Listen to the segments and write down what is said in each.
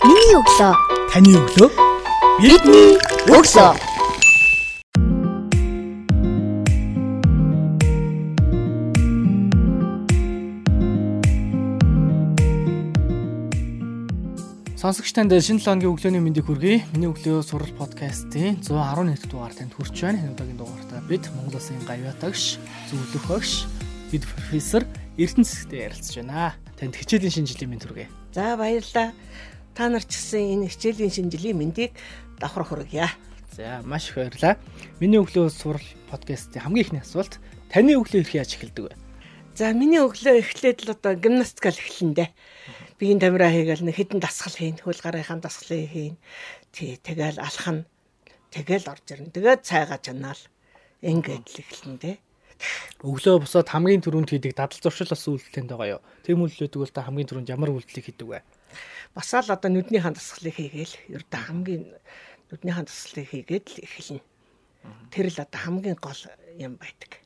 Миний өглөө. Таны өглөө. Бидний өглөө. Сонсогч танд шинэ 7 өдрийн өглөөний мэндийг хүргэе. Миний өглөө сурал подкастын 111 дугаар танд хүрч байна. Энэ удаагийн дугаартаа бид Монгол Улсын гавьяатагш, зөвлөх багш, бид профессор Эрдэнэ цэцэгтэй ярилцж байна. Танд хичээлийн шинэ жилийн мэнд хүргэе. За баярлалаа. Та нар ч гэсэн энэ хичээлийн шинэ жилийн мэндийг давхар хүргье. За маш их баярлалаа. Миний өглөө сурал подкастын хамгийн ихний асуулт таны өглөө ирэх яаж эхэлдэг вэ? За миний өглөө эхлээд л одоо гимнастикал эхлэн дээ. Биеийн тамираа хийгээл нэг хідэн дасгал хийн, хөл гарынхаа дасгалыг хийн. Тий, тэгэл алхах нь тэгэл орж ирнэ. Тэгээд цайгаа чанаал. Ингээд л эхлэн дээ. Өглөө босоод хамгийн түрүүнд хийдэг дадал зуршил бас үйлдэлтэнд байгаа юу? Тийм үйлдэлүүд бол та хамгийн түрүүнд ямар үйлдэлийг хийдэг вэ? Басаал одоо нүднийхэн дасгалыг хийгээл ердөө хамгийн нүднийхэн дасгалыг хийгээд л эхэлнэ. Тэр л одоо хамгийн гол юм байдаг.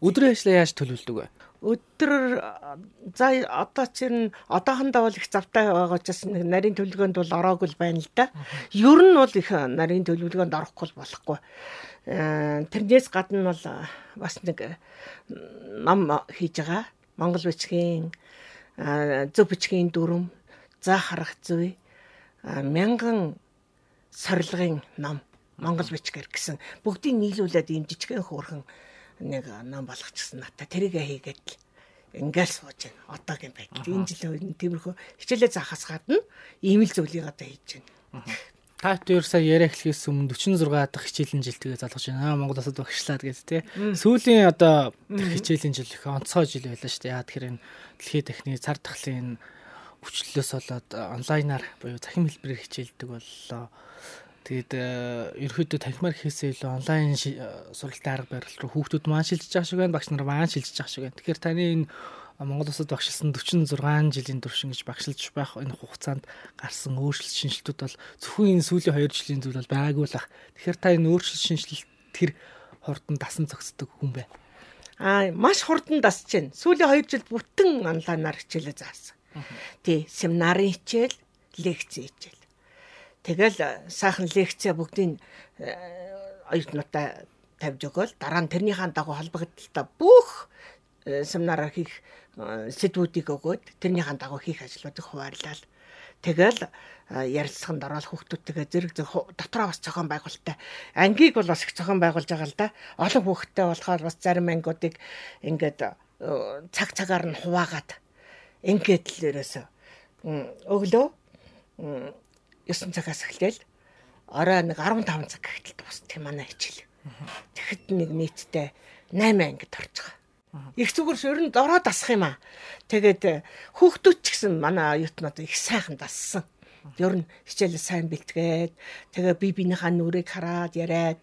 Өдрийн ажлаа яаж төлөвлөдөг вэ? өдөр за одоо чинь одоохондоо бол их завтай байгаа учраас нэг нарийн төлөвлөгөөнд бол ороогүй л байна л да. Ер нь бол их нарийн төлөвлөгөөнд орохгүй болохгүй. Э, тэрнээс гадна бол бас нэг ном хийж байгаа. Монгол бичгийн зөв бичгийн дүрм, за харах зүй, мянган сорилгын ном Монгол бичгээр гэсэн бүгдийг нийлүүлээд ийм жижигхэн хөөрхөн нэг ном болгочихсон надаа тэрийг хийгээд л ингээл сууж байна. Одоогийн байдал. Энэ жилийн үед тиймэрхүү хичээлээ заахаас гадна ийм л зүйлийг одоо хийж байна. Та хоёр сая яриа эхлэхээс өмнө 46 дахь хичээлийн жил тэгээ залгаж байна. Монгол улсад багшлаад гэж тий. Сүүлийн одоо хичээлийн жил их онцгой жил байлаа шүү дээ. Яа тэгэхээр энэ дэлхийн техникийн цар тахлын өвчлөлөөс болоод онлайнаар буюу цахим хэлбэрээр хичээлдэг боллоо. Тэгээд ерөөдөө танхимаар хийхээсээ илүү онлайн сургалтын арга барил руу хүүхдүүд маань шилжиж байгаа шиг байна. Багш нар маань шилжиж байгаа шиг байна. Тэгэхээр таны энэ Монгол улсад багшилсан 46 жилийн турш ингэж багшилж байх энэ хугацаанд гарсан өөрчлөлт шинжилтүүд бол зөвхөн энэ сүүлийн 2 жилийн зүйл бол байгаагүй л ах. Тэгэхээр та энэ өөрчлөлт шинжилт тэр хурдан дасан зогсдог хүн бай. Аа маш хурдан дасж байна. Сүүлийн 2 жил бүтэн онлайнаар хичээлээ заасан. Тий, семинарын хичээл, лекц хичээл. Тэгэл э, сайхан лекцээ бүгдийг э, оюутнуудаа тавьж өгөөл дараа нь тэрнийхэн дагуу холбогдлолтой бүх э, семинараар хийх сэдвүүдийг өгөөд тэрнийхэн дагуу хийх ажлуудыг хуваарлал. Тэгэл ярилцлаганд ороод хүүхдүүдтэйгээ зэрэг зэрэг дотроо бас зохион байгуулалттай. Ангийг бол бас их зохион байгуулж байгаа л да. Олон хүүхдтэй болохоор бас зарим ангиудыг ингээд цаг цагаар нь хуваагаад ингээд л ерөөсө өглөө 9 цагаас эхлээл орой нэг 15 цаг гэхтэл тусдаг манай хичээл. Тэгэхэд нэг нийтдээ 8 ангид байгаа. Их зүгээрс ер нь дороо дасах юм аа. Тэгээд э, хүүхдүүд ч гэсэн манай оюутнууд их сайхан дассан. Ер нь хичээлээ сайн бэлтгээд тэгээ би биенийхээ нүрийг хараад яриад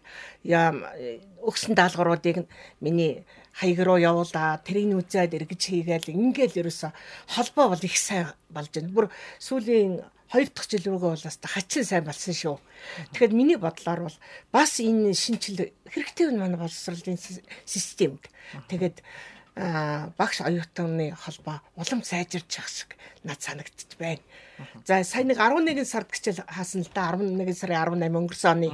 өгсөн даалгавруудыг миний хаяг руу явуулаад тэрийг үзээд эргэж хийгээл ингээл ерөөсө холбоо бол их сайн болж байна. Бүр сүүлийн хоёр дахь жил рүүгээ бол бас хачин сайн болсон шүү. Тэгэхээр миний бодлоор бол бас энэ шинжил хэрэгтэй байна манай боловсролын системд. Тэгээд багш оюутны холбоо улам сайжирч явах шиг над санагдчих байна. За сая нэг 11 сард гिचэл хаасан л да 11 сарын 18 өнгөрсөн оны.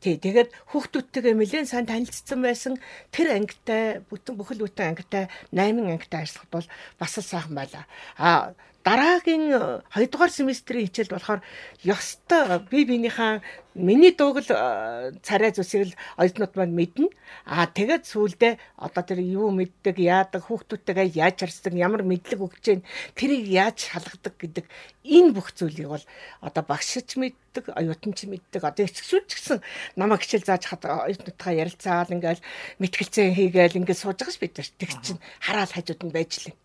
Тий, тэгээд хүүхдүүдтэйгээ нэлээд сайн танилцсан байсан. Тэр ангитай бүтэн бүхэл бүтэн ангитай 8 ангитай ажиллахад бол бас л сайхан байлаа. А дараагийн 2 дугаар семестрийн хичээлд болохоор ёстой би биенийхээ миний дууг л царай зүсийг л оюутнууд маань мэднэ. Аа тэгээд сүулдэ одоо тэр юу мэддэг, яадаг, хүүхдүүдтэйгээ яаж харцдаг, ямар мэдлэг өгч जैन тэрийг яаж шалгадаг гэдэг энэ бүх зүйлийг бол одоо багшч мэддэг, оюутан ч мэддэг. Одоо эцэгшүүд ч гэсэн намайг хичээл зааж хад оюутнуудтай ярилцаал ингээл мэтгэлцээ хийгээл ингээд сууж байгаа ш бид нар. Тэг чинь хараал хажууд нь байж лээ.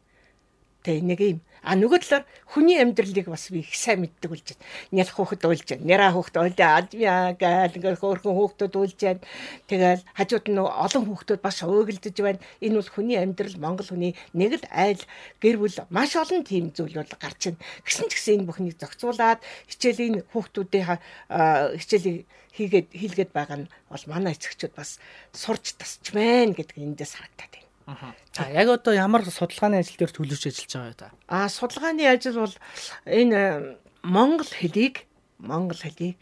Тэ нэг юм А нөгөө талаар хүний амьдралыг бас би их сайн мэддэг болж байна. Нял хөөхд уйлж байна. Няра хөөхд уйлаа адмиа гээл ингээд хөөрхөн хөөхдөд уйлж байна. Тэгэл хажууд нь олон хөөхдөд бас уйгэлдэж байна. Энэ бол хүний амьдрал Монгол хүний нэг л айл гэр бүл маш олон тийм зүйл бол гарч байна. Гэсэн ч гэсэн энэ бүхнийг зохицуулаад хичээлийн хөөхтүүдийн хичээлийг хийгээд хийлгээд байгаа нь бол манай эцэгчүүд бас сурч тасч байна гэдэг эндээс харагдаад байна. За яг одоо ямар судалгааны ажил дээр төлөвлөж ажиллаж байгаа вэ та? Аа судалгааны ажил бол энэ монгол хэлийг монгол хэлийг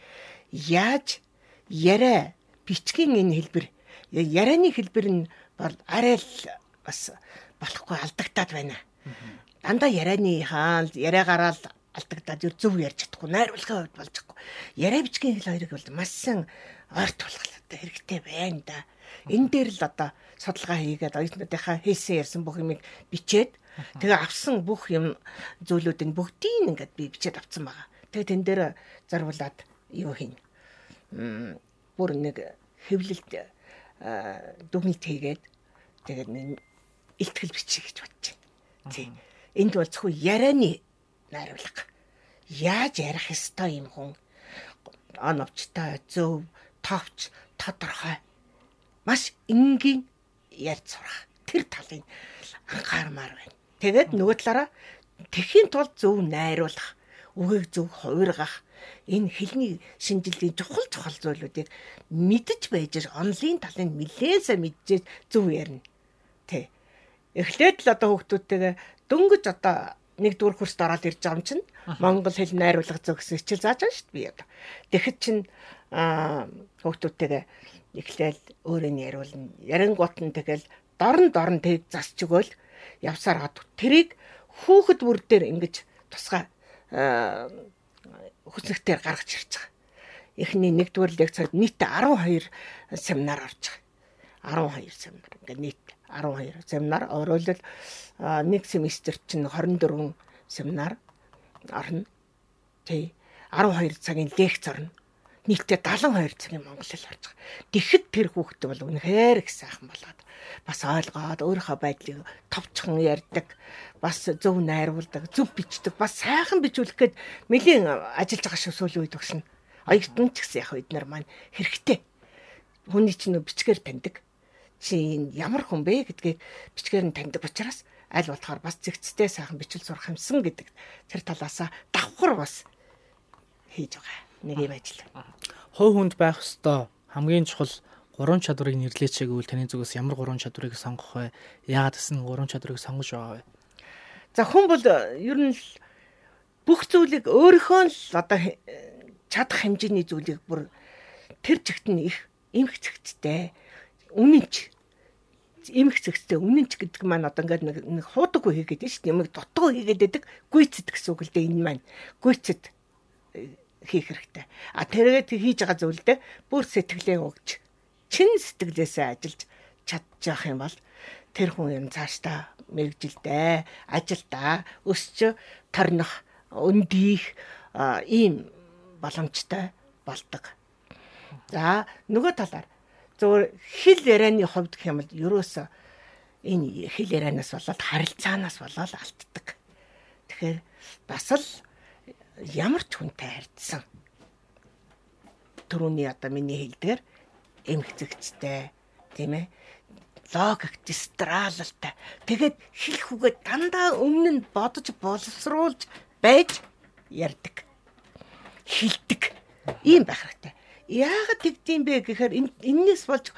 яаж яриа бичгийн энэ хэлбэр ярианы хэлбэр нь бол арай л бас болохгүй алдагтаад байна. Дандаа ярианы хаал яриагаараа л алдагдаад зөв ярьж чадахгүй найруулгын хувьд болж чадахгүй. Яриа бичгийн хэл хоёрыг бол маш сан ойрт одоо хэрэгтэй байна да. Энэ дээр л одоо судалгаа хийгээд оюутнуудынхаа хэлсэн ярьсан бүх юмыг бичээд тэгээ авсан бүх юм зүйлүүдийг бүгдийг ингээд би бичээд авсан байгаа. Тэгээ тэн дээр зарвуулаад юу хийн. Бүр нэг хэвлэлт дүгнэлт хийгээд тэгээд нэг илтгэл бичиж гэж бодож байна. Тий. Энд бол зөвхөн ярианы найруулга. Яаж ярих ёстой юм хүн? Оновчтой, зөв, товч, тодорхой. Маш энгийн ярьж сурах. Тэр талыг анхаармаар байна. Тэгээд нөгөө талаараа тэхийн тулд зөв найруулах, үгийг зөв хувиргах, энэ хэлний шинжилгээний чухал чухал зүйлүүдийг мэдж байж онлайн талын нилээсээ мэдчихэж зөв ярина. Тэ. Эхлээд л одоо хүүхдүүдтэйгээ дөнгөж одоо нэгдүгээр курст ороод ирж байгаа юм чинь монгол хэл найруулга зөв гэсэн хичээл зааж байгаа шүү дээ би одоо. Тэгэхэд чинь хүүхдүүдтэйгээ эхлээл өөрөө нь яриулна. Ярингуут нь тэгэл дорн дорн тэг засч өгөөл явсаар гад тэрийг хүүхэд бүр дээр ингэж тусгай хүснэгтээр гаргаж ирж байгаа. Эхний нэгдүгээр лекцид нийт 12 семинар орж байгаа. 12 семинар. Ингээ нийт 12 семинар өөрөөр нэг семестр чинь 24 семинар орно. Тий. 12 цагийн лекц орно. Нийтдээ 72 цагийн монгол хэл орж байгаа. Тэгэхэд тэр хүүхэд бол үнэхээр их сайхан болоод бас ойлгоод өөрийнхөө байдлыг товчхон ярьдаг, бас зөв найруулдаг, зөв бичдэг, бас сайхан бичүүлэх гээд нэлийн ажиллаж байгаа шүү сүүлийн үед өгсөн. Оюутан ч гэсэн яг эднэр маань хэрэгтэй. Хүний чинь бичгээр таньдаг чи ямар хүн бэ гэдгийг бичгээр нь таньдаг учраас аль болохоор бас зэгцтэй сайхан бичил сурах юмсан гэдэг тэр талаасаа давхар бас хийж байгаа. Нэг юм ажил. Хой хүнд байх ёстой хамгийн чухал гурван чадварыг нэрлэеч гэвэл таны зүгээс ямар гурван чадварыг сонгох вэ? Яагаад гэсэн гурван чадварыг сонгож байгаа вэ? За хүн бол ер нь бүх зүйлийг өөрийнхөө л одоо чадах хэмжээний зүйлийг бүр тэр чигт нь их эмх цэгцтэй үнэнч эмх зэгцтэй үнэнч гэдэг маань одоо ингээд нэг нэг хуудаггүй хийгээд шүү дээ. Ямиг дутггүй хийгээд байдаг гүйцэд гэсэн үг л дээ энэ маань. Гүйцэд э, хийх хэрэгтэй. А тэргээд хийж байгаа зүйлдээ бүр сэтгэлээ өгч чин сэтгэлээсээ ажиллаж чадчих юм бол тэр хүн юм цаашдаа мэрэгжилдээ ажилдаа өсч торнох өндийх ийм боломжтой болдог. За нөгөө талаар зөвөр хэл ярианы хувьд гэх юм бол ерөөсө энэ хэл ярианаас болоод харилцаанаас болоод алддаг. Тэгэхээр бас л ямар ч хүнтэй харьцсан. Төрөний одоо миний хэлдгээр эмхцэгчтэй тийм ээ логик дистралалтай. Тэгээд хэлэх үгээ дандаа өмнө нь бодож боловсруулж байж ярддаг. Хилдэг. Ийм байх хэрэгтэй. Яагаад тэгдэм бэ гэхээр энэс болж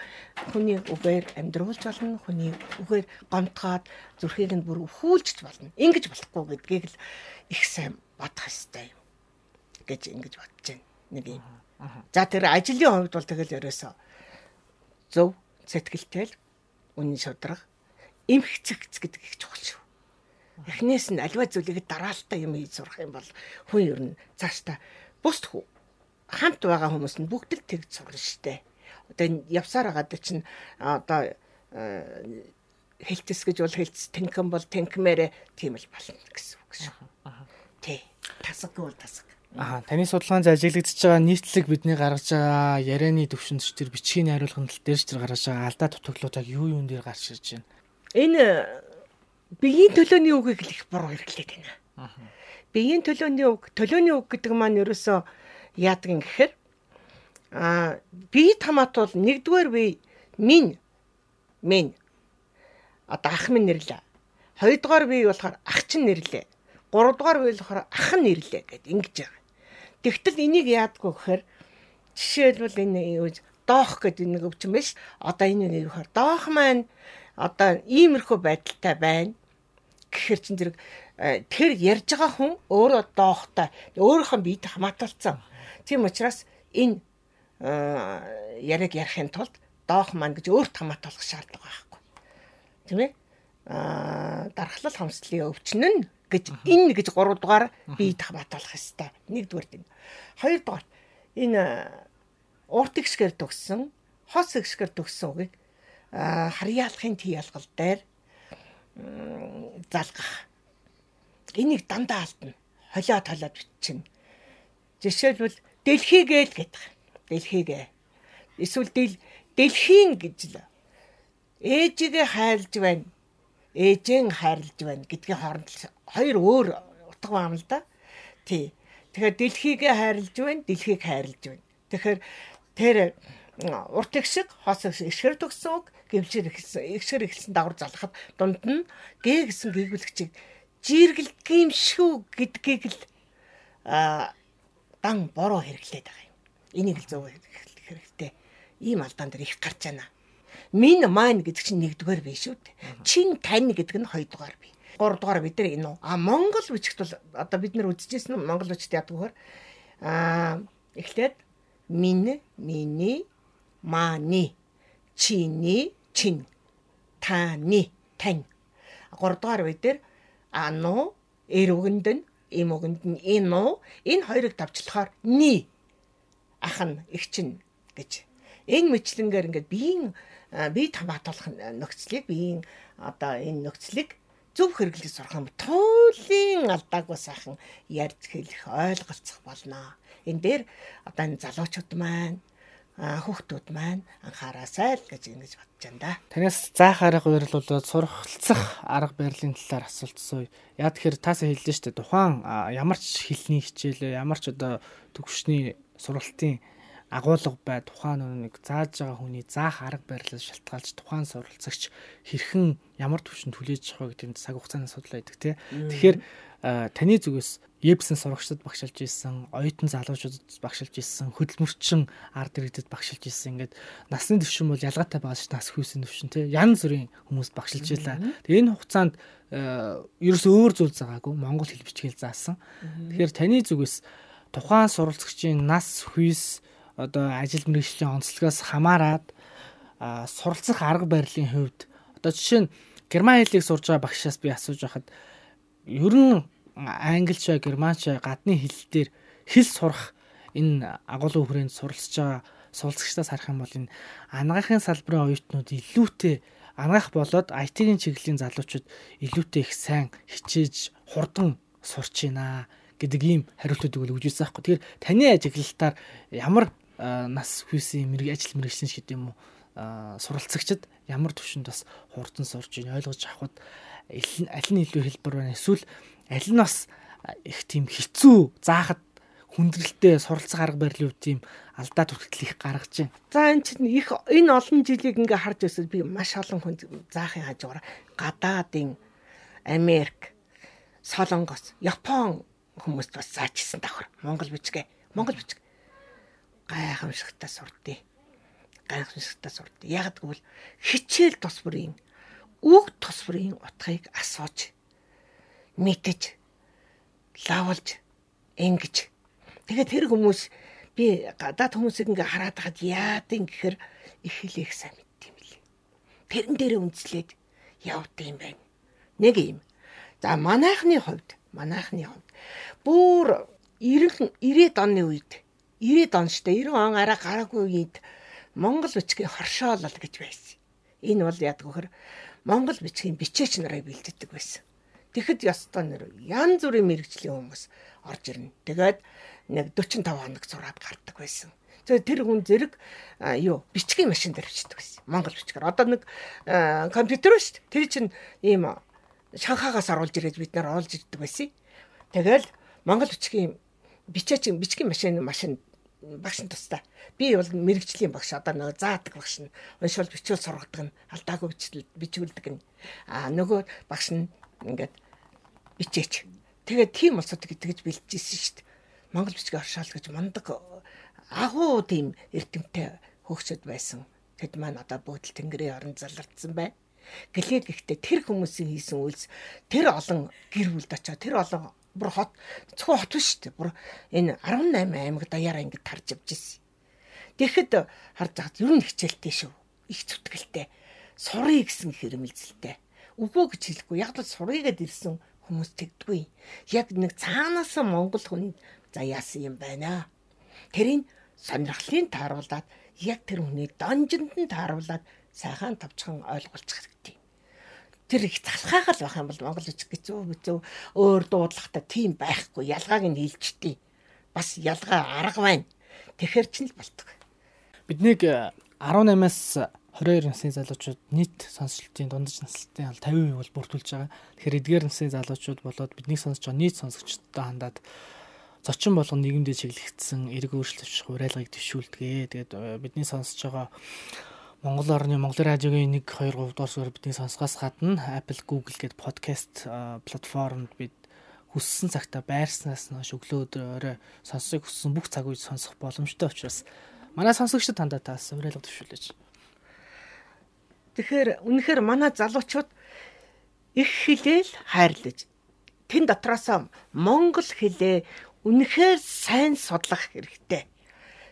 хүний үгээр амьдруулж болно, хүний үгээр гомтгоод зүрхийг нь бүр өхүүлж болно. Ингиж болохгүй гэдгийг л их сайн бодох ёстой юм гэж ингэж бодож байна. Нэг юм. За тэр ажлын хувьд бол тэгэл ерөөсөө зөв сэтгэлтэй л үнэн шудраг эмх цэгц гэдэг их чухал шүү. Эхнээс нь альва зүйлийг дараалтаа юм хийж сурах юм бол хүн ер нь цаашдаа бусд хүү хамт байгаа хүмүүс нь бүгд л тэгж сурна штэ. Одоо явсаар байгаа чинь одоо хэлтэс гэж бол хэлтэс тэнхэн бол тэнхмээрэ тийм л болно гэсэн үг шүү. Тий. Тасаггүй бол тасаг. Аа таны судалгаанд ажиглагдж байгаа нийтлэг бидний гаргаж байгаа ярианы төвшөнч төр бичгийн найруулганд л дээрч төр гаргаж байгаа алдаа дутагдлуудаа юу юун дээр гарч ирж байна. Энэ биеийн төлөөний үгийг л их буруу хэрэглээд байна. Биеийн төлөөний үг, төлөөний үг гэдэг маань ерөөсөө яадаг юм гэхээр а би тамат бол нэгдүгээр би минь минь одоо ах минь нэрлээ. Хоёрдугаар би болохоор ах чинь нэрлээ. Гуравдугаар би болохоор ах нь нэрлээ гэд ингэж байгаа. Тэгтэл энийг яадаггүй гэхээр жишээлбэл энэ юу доох гэдэг нэг өвчин биш. Одоо энэ нэг юу гэхээр доох маань одоо иймэрхүү байдалтай байна. гэхэр чин зэрэг э, тэр ярьж байгаа хүн өөрөө доохтой өөрийнхөө биед хамааталцсан. Тийм учраас энэ э, яриаг ярихын тулд доох маань гэж өөрт хамаатуулах шаардлага байхгүй. Тийм ээ? Аа дархлал хамслын өвчин нь гэж энэ гэж 3 дугаар биед хамаатуулах ёстой. Нэгдүгээр тийм. Хоёрдугаар энэ урт ихсгэр төгссөн, хос ихсгэр төгссөн үгийг харьяалахын тийялгал дээр залгах. Энийг дандаа алдна. Холио толоод бичнэ. Жишээлбэл дэлхийгээ л гэдэг. Дэлхийгээ. Эсвэл дэлхийн гэж л ээжигээ хайрлж байна. Ээжэн хайрлж байна гэдгийн хооронд хоёр өөр утга байна л да. Тий. Тэгэхээр дэлхийгээ хайрлж байна, дэлхийг хайрлж байна. Тэгэхээр тэр урт ихшиг хос ишгэр төгсөн үг гэвчээр ихсэн ишгэр ихсэн дагвар залхахад дунд нь гээ гэсэн гээгүүлэгчийг жиргэлт шүү гэдгийг л а дан бороо хэрэглээд байгаа юм. Энийг л зөв хэрэгтэй. Ийм алдаан дээр их гарч байна. Мин майн гэдэг чинь нэгдүгээр бий шүү дээ. Чин тань гэдэг нь хоёрдугаар бий. Гуравдугаар бид нар энэ үү. А Монгол бичгт бол одоо бид нар үзчихсэн Монгол бичгт яадаг вөхөр а эхлээд минь миний мааны чиний чин таны тань гуравдугаар үе дээр ану эр үгэнд нь им үгэнд нь ино энэ хоёрыг тавчлахаар ни ах нь их чин гэж энэ мэтлэнгээр ингээд биеийн бие хамгаалах нөхцөлийг биеийн одоо энэ нөхцөлийг зөв хэрэглэж сурах юм туулийн алдаагүй сайхан ярьж хэлэх ойлголцох болно. Энэ дээр одоо энэ залуучууд маань хүүхдүүд маань анхаараасай л гэж ингэж бодож байна да. Танаас заах арга барил бол сурахалцах арга барилын талаар асуултсан. Яа тэгэхээр таасаа хэллээ шүү дээ. Тухайн ямар ч хэлний хичээлээ, ямар ч одоо төгсчний сургалтын агуулга бай тухайн нэг зааж байгаа хүний заах арга барилаас шалтгаалж тухайн суралцагч хэрхэн ямар төвшөнд хүлээж авах вэ гэдэг нь цаг хугацааны асуудал байдаг тий. Тэгэхээр таны зүгээс Ебсэн сурагчдад багшилж исэн, оюутан залуучуудад багшилж исэн, хөдөлмөрчин ард иргэдэд багшилж исэн. Ингээд насны төвшин бол ялгаатай байгаа ш нас хүйсэн төвшин тий. Янз бүрийн хүмүүс багшилж илаа. Тэгээ энэ хугацаанд ерөөс өөр зүйл заагаагүй Монгол хэл бичгээл заасан. Тэгэхээр таны зүгээс тухайн суралцагчийн нас хүйс одоо ажил мэргэжлийн онцлогоос хамаарат суралцах арга барилын хувьд одоо жишээ нь герман хэлийг сурж байгаа багшаас би асууж байхад ер нь англич германч гадны хэл дээр хэл сурах энэ агуулгын хүрээнд суралцж байгаа суралцагчдаас харах юм бол энэ анагаахын салбарын оюутнууд илүүтэй анагаах болоод IT-ийн чиглэлийн залуучууд илүүтэй их сайн хичээж хурдан сурч байна гэдэг ийм хариултууд өгөх үжсэн байхгүй. Тэгэхээр таны ажиглалтаар ямар нас хүйсийн мэрэг ажил мэрэгчлэн шиг юм уу суралцагчид ямар төвшөнд бас хурдан сурж ийн ойлгож авахд аль нь илүү хэлбэр байна эсвэл аль нь бас их тийм хэцүү заахад хүндрэлтэй суралцах арга барилын үе тийм алдаа түрхтэл их гаргаж байна. За энэ чинь их энэ олон жилийг ингээ харж байсад би маш олон хүн заахын хажуугаар гадаадын Америк, Солонгос, Япон хүмүүст бас заажсэн давхар. Монгол бичгээ. Монгол бичгээ гайхамшигтай сурдээ. Гайхамшигтай сурдээ. Яг гэвэл хичээл тус бүрийн үг тус бүрийн утгыг асууж мэдэж лавлж ингэж тэгээд тэр хүмүүс би гадаад хүмүүсийг ингээ хараад хаад яадын гэхээр их хэлэх сайн мэдт юм лээ. Тэрэн дээр үнслээд явд юм байна. Нэг юм. За манайхны хувьд манайхны хувьд бүр 90 90-ад оны үед 90 он штэ 90 он араа гараагүй үед Монгол бичгийн хоршоолол гэж байсан. Энэ бол яадаг вөхөр Монгол бичгийн бичээч нарыг бэлддэг байсан. Тэгэхэд ёстой нэр янз бүрийн мэрэгжлийн хүмүүс орж ирнэ. Тэгээд нэг 45 хоног зураад гардаг байсан. Тэгээд тэр хүн зэрэг юу бичгийн машин дээр бичдэг байсан. Монгол бичгээр. Одоо нэг компьютер шүү дээ. Тэр чинь ийм Шанхагаас оруулж ирээд бид нар оолж ирдэг байсан. Тэгэл Монгол бичгийн бичээч бичгийн машин машин багш нь тустай. Би бол мэрэгжлийн багш одоо нөгөө заадаг багш нь уншвал бичвэл сургадаг нь алдаагүй бичүүлдэг нь. Аа нөгөө багш нь ингээд бичээч. Тэгээд тийм улсуудыг тэгж бэлдчихсэн шүү дээ. Монгол бичгээ оршоол гэж мундаг агуу тийм эрдэмтэй хөгсөд байсан. Тэд маань одоо бөөдөл тэнгэрийн орон залрагдсан бай. Гэлээ гэхдээ тэр хүмүүсийн хийсэн үйлс тэр олон гэр бүлд очоо тэр олон бүр хот зөвхөн хот биш дээ. Бүр энэ 18 аймаг даяараа ингэж тарж явж ирсэн. Тэгэхэд харж хаад ер нь хичээлтэй шүү. Их зүтгэлтэй. Сурыг гэсэн хэрэмэлзэлтэй. Үгүй гэж хэлэхгүй. Яг л сурыгээд ирсэн хүмүүс тэгдэггүй. Яг нэг цаанаас Монгол хүн за яасан юм байна. Тэрийг сонирхлын тааруулаад яг тэр хүний донжинд нь тааруулаад сайхан тавчхан ойлгуулчих хэрэгтэй. Тэр их залхаагаал байх юм бол Монгол үжиг гэцүү гэцүү өөр дуудлагатай тийм байхгүй ялгааг нь хэлжтэй. Бас ялгаа арга байна. Тэгэхэр ч л болтго. Биднийг 18-аас 22 насны залуучууд нийт сонсолтын дундаж наслалтын 50% бол бүрдүүлж байгаа. Тэгэхээр эдгээр насны залуучууд болоод биднийг сонсож байгаа нийт сонсогчдод хандаад зочин болгон нийгэмдээ чиглэгдсэн эрг өөрчлөлт уриалгыг төвшүүлдэгэ. Тэгээд э, бидний сонсож байгаа Монгол орны Монгол радиогийн 1 2 3 дугаар суурь бидний сонсгоос гадна Apple, Google гээд подкаст платформд бид хүссэн цагта байрснаас нь өглөө өдрөөрөө сонсохыг хүссэн бүх цаг үед сонсох боломжтой учраас манай сонсогчдод хандаа таас уриалга төвшүүлж. Тэгэхээр үнэхээр манай залуучууд их хилээл хайрлаж тэн дотроос монгол хэлээ үнэхээр сайн судлах хэрэгтэй.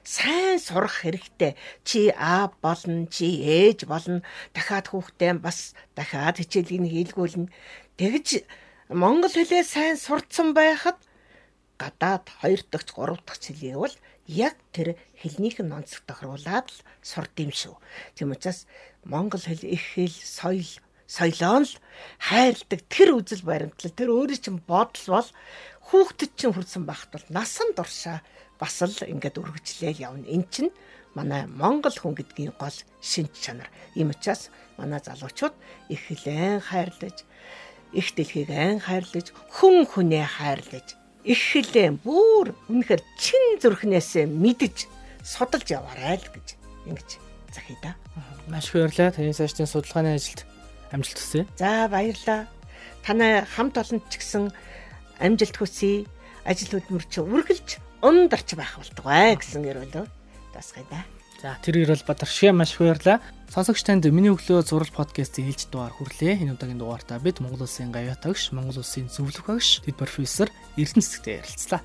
Сайн сурах хэрэгтэй. Чи А болно, чи ээж болно. Дахиад хүүхдээ бас дахиад хичээлийг хийлгүүлнэ. Тэгж монгол хэлээ сайн сурцсан байхад гадаад 2 дахь 3 дахь хэлийг бол яг тэр хэлнийх нь онцлог тохируулаад л сурд юм шүү. Тийм учраас монгол хэл их хэл соёл соёлоо л хайрладаг тэр үзэл баримтлал тэр өөрийн чинь бодол бол хүүхдэд чинь хүрсэн багт бол насан туршаа бас л ингээд өргөжлөөл явна. Эн чинь манай монгол хүн гэдгийн гол шинж чанар. Ийм учраас манай залуучууд их хэлэн хайрлаж, их дэлхийг айн хайрлаж, хүн хүнээ хайрлаж, их хэлэн бүр үнэхээр чин зүрхнээсээ мэдж судалж яваарай л гэж ингэж захий да. Маш баярлалаа. Таны цаашдын судалгааны ажилд амжилт хүсье. За баярлалаа. Танай хамт олонд ч гэсэн амжилт хүсье. Ажил хөдөлмөр чи үргэлж ундарч байх болтугай гэсэн ярил тасгая да. За тэр ирэл Бадаршиг маш их баярлаа. Сонсогч танд миний өглөө зураг подкастын хэлж дугаар хүрлээ. Энэ удаагийн дугаартаа бид Монгол Улсын гавьяатагш, Монгол Улсын зөвлөх багш, дэд профессор Эрдэнэ цэцэгтэй ярилцлаа.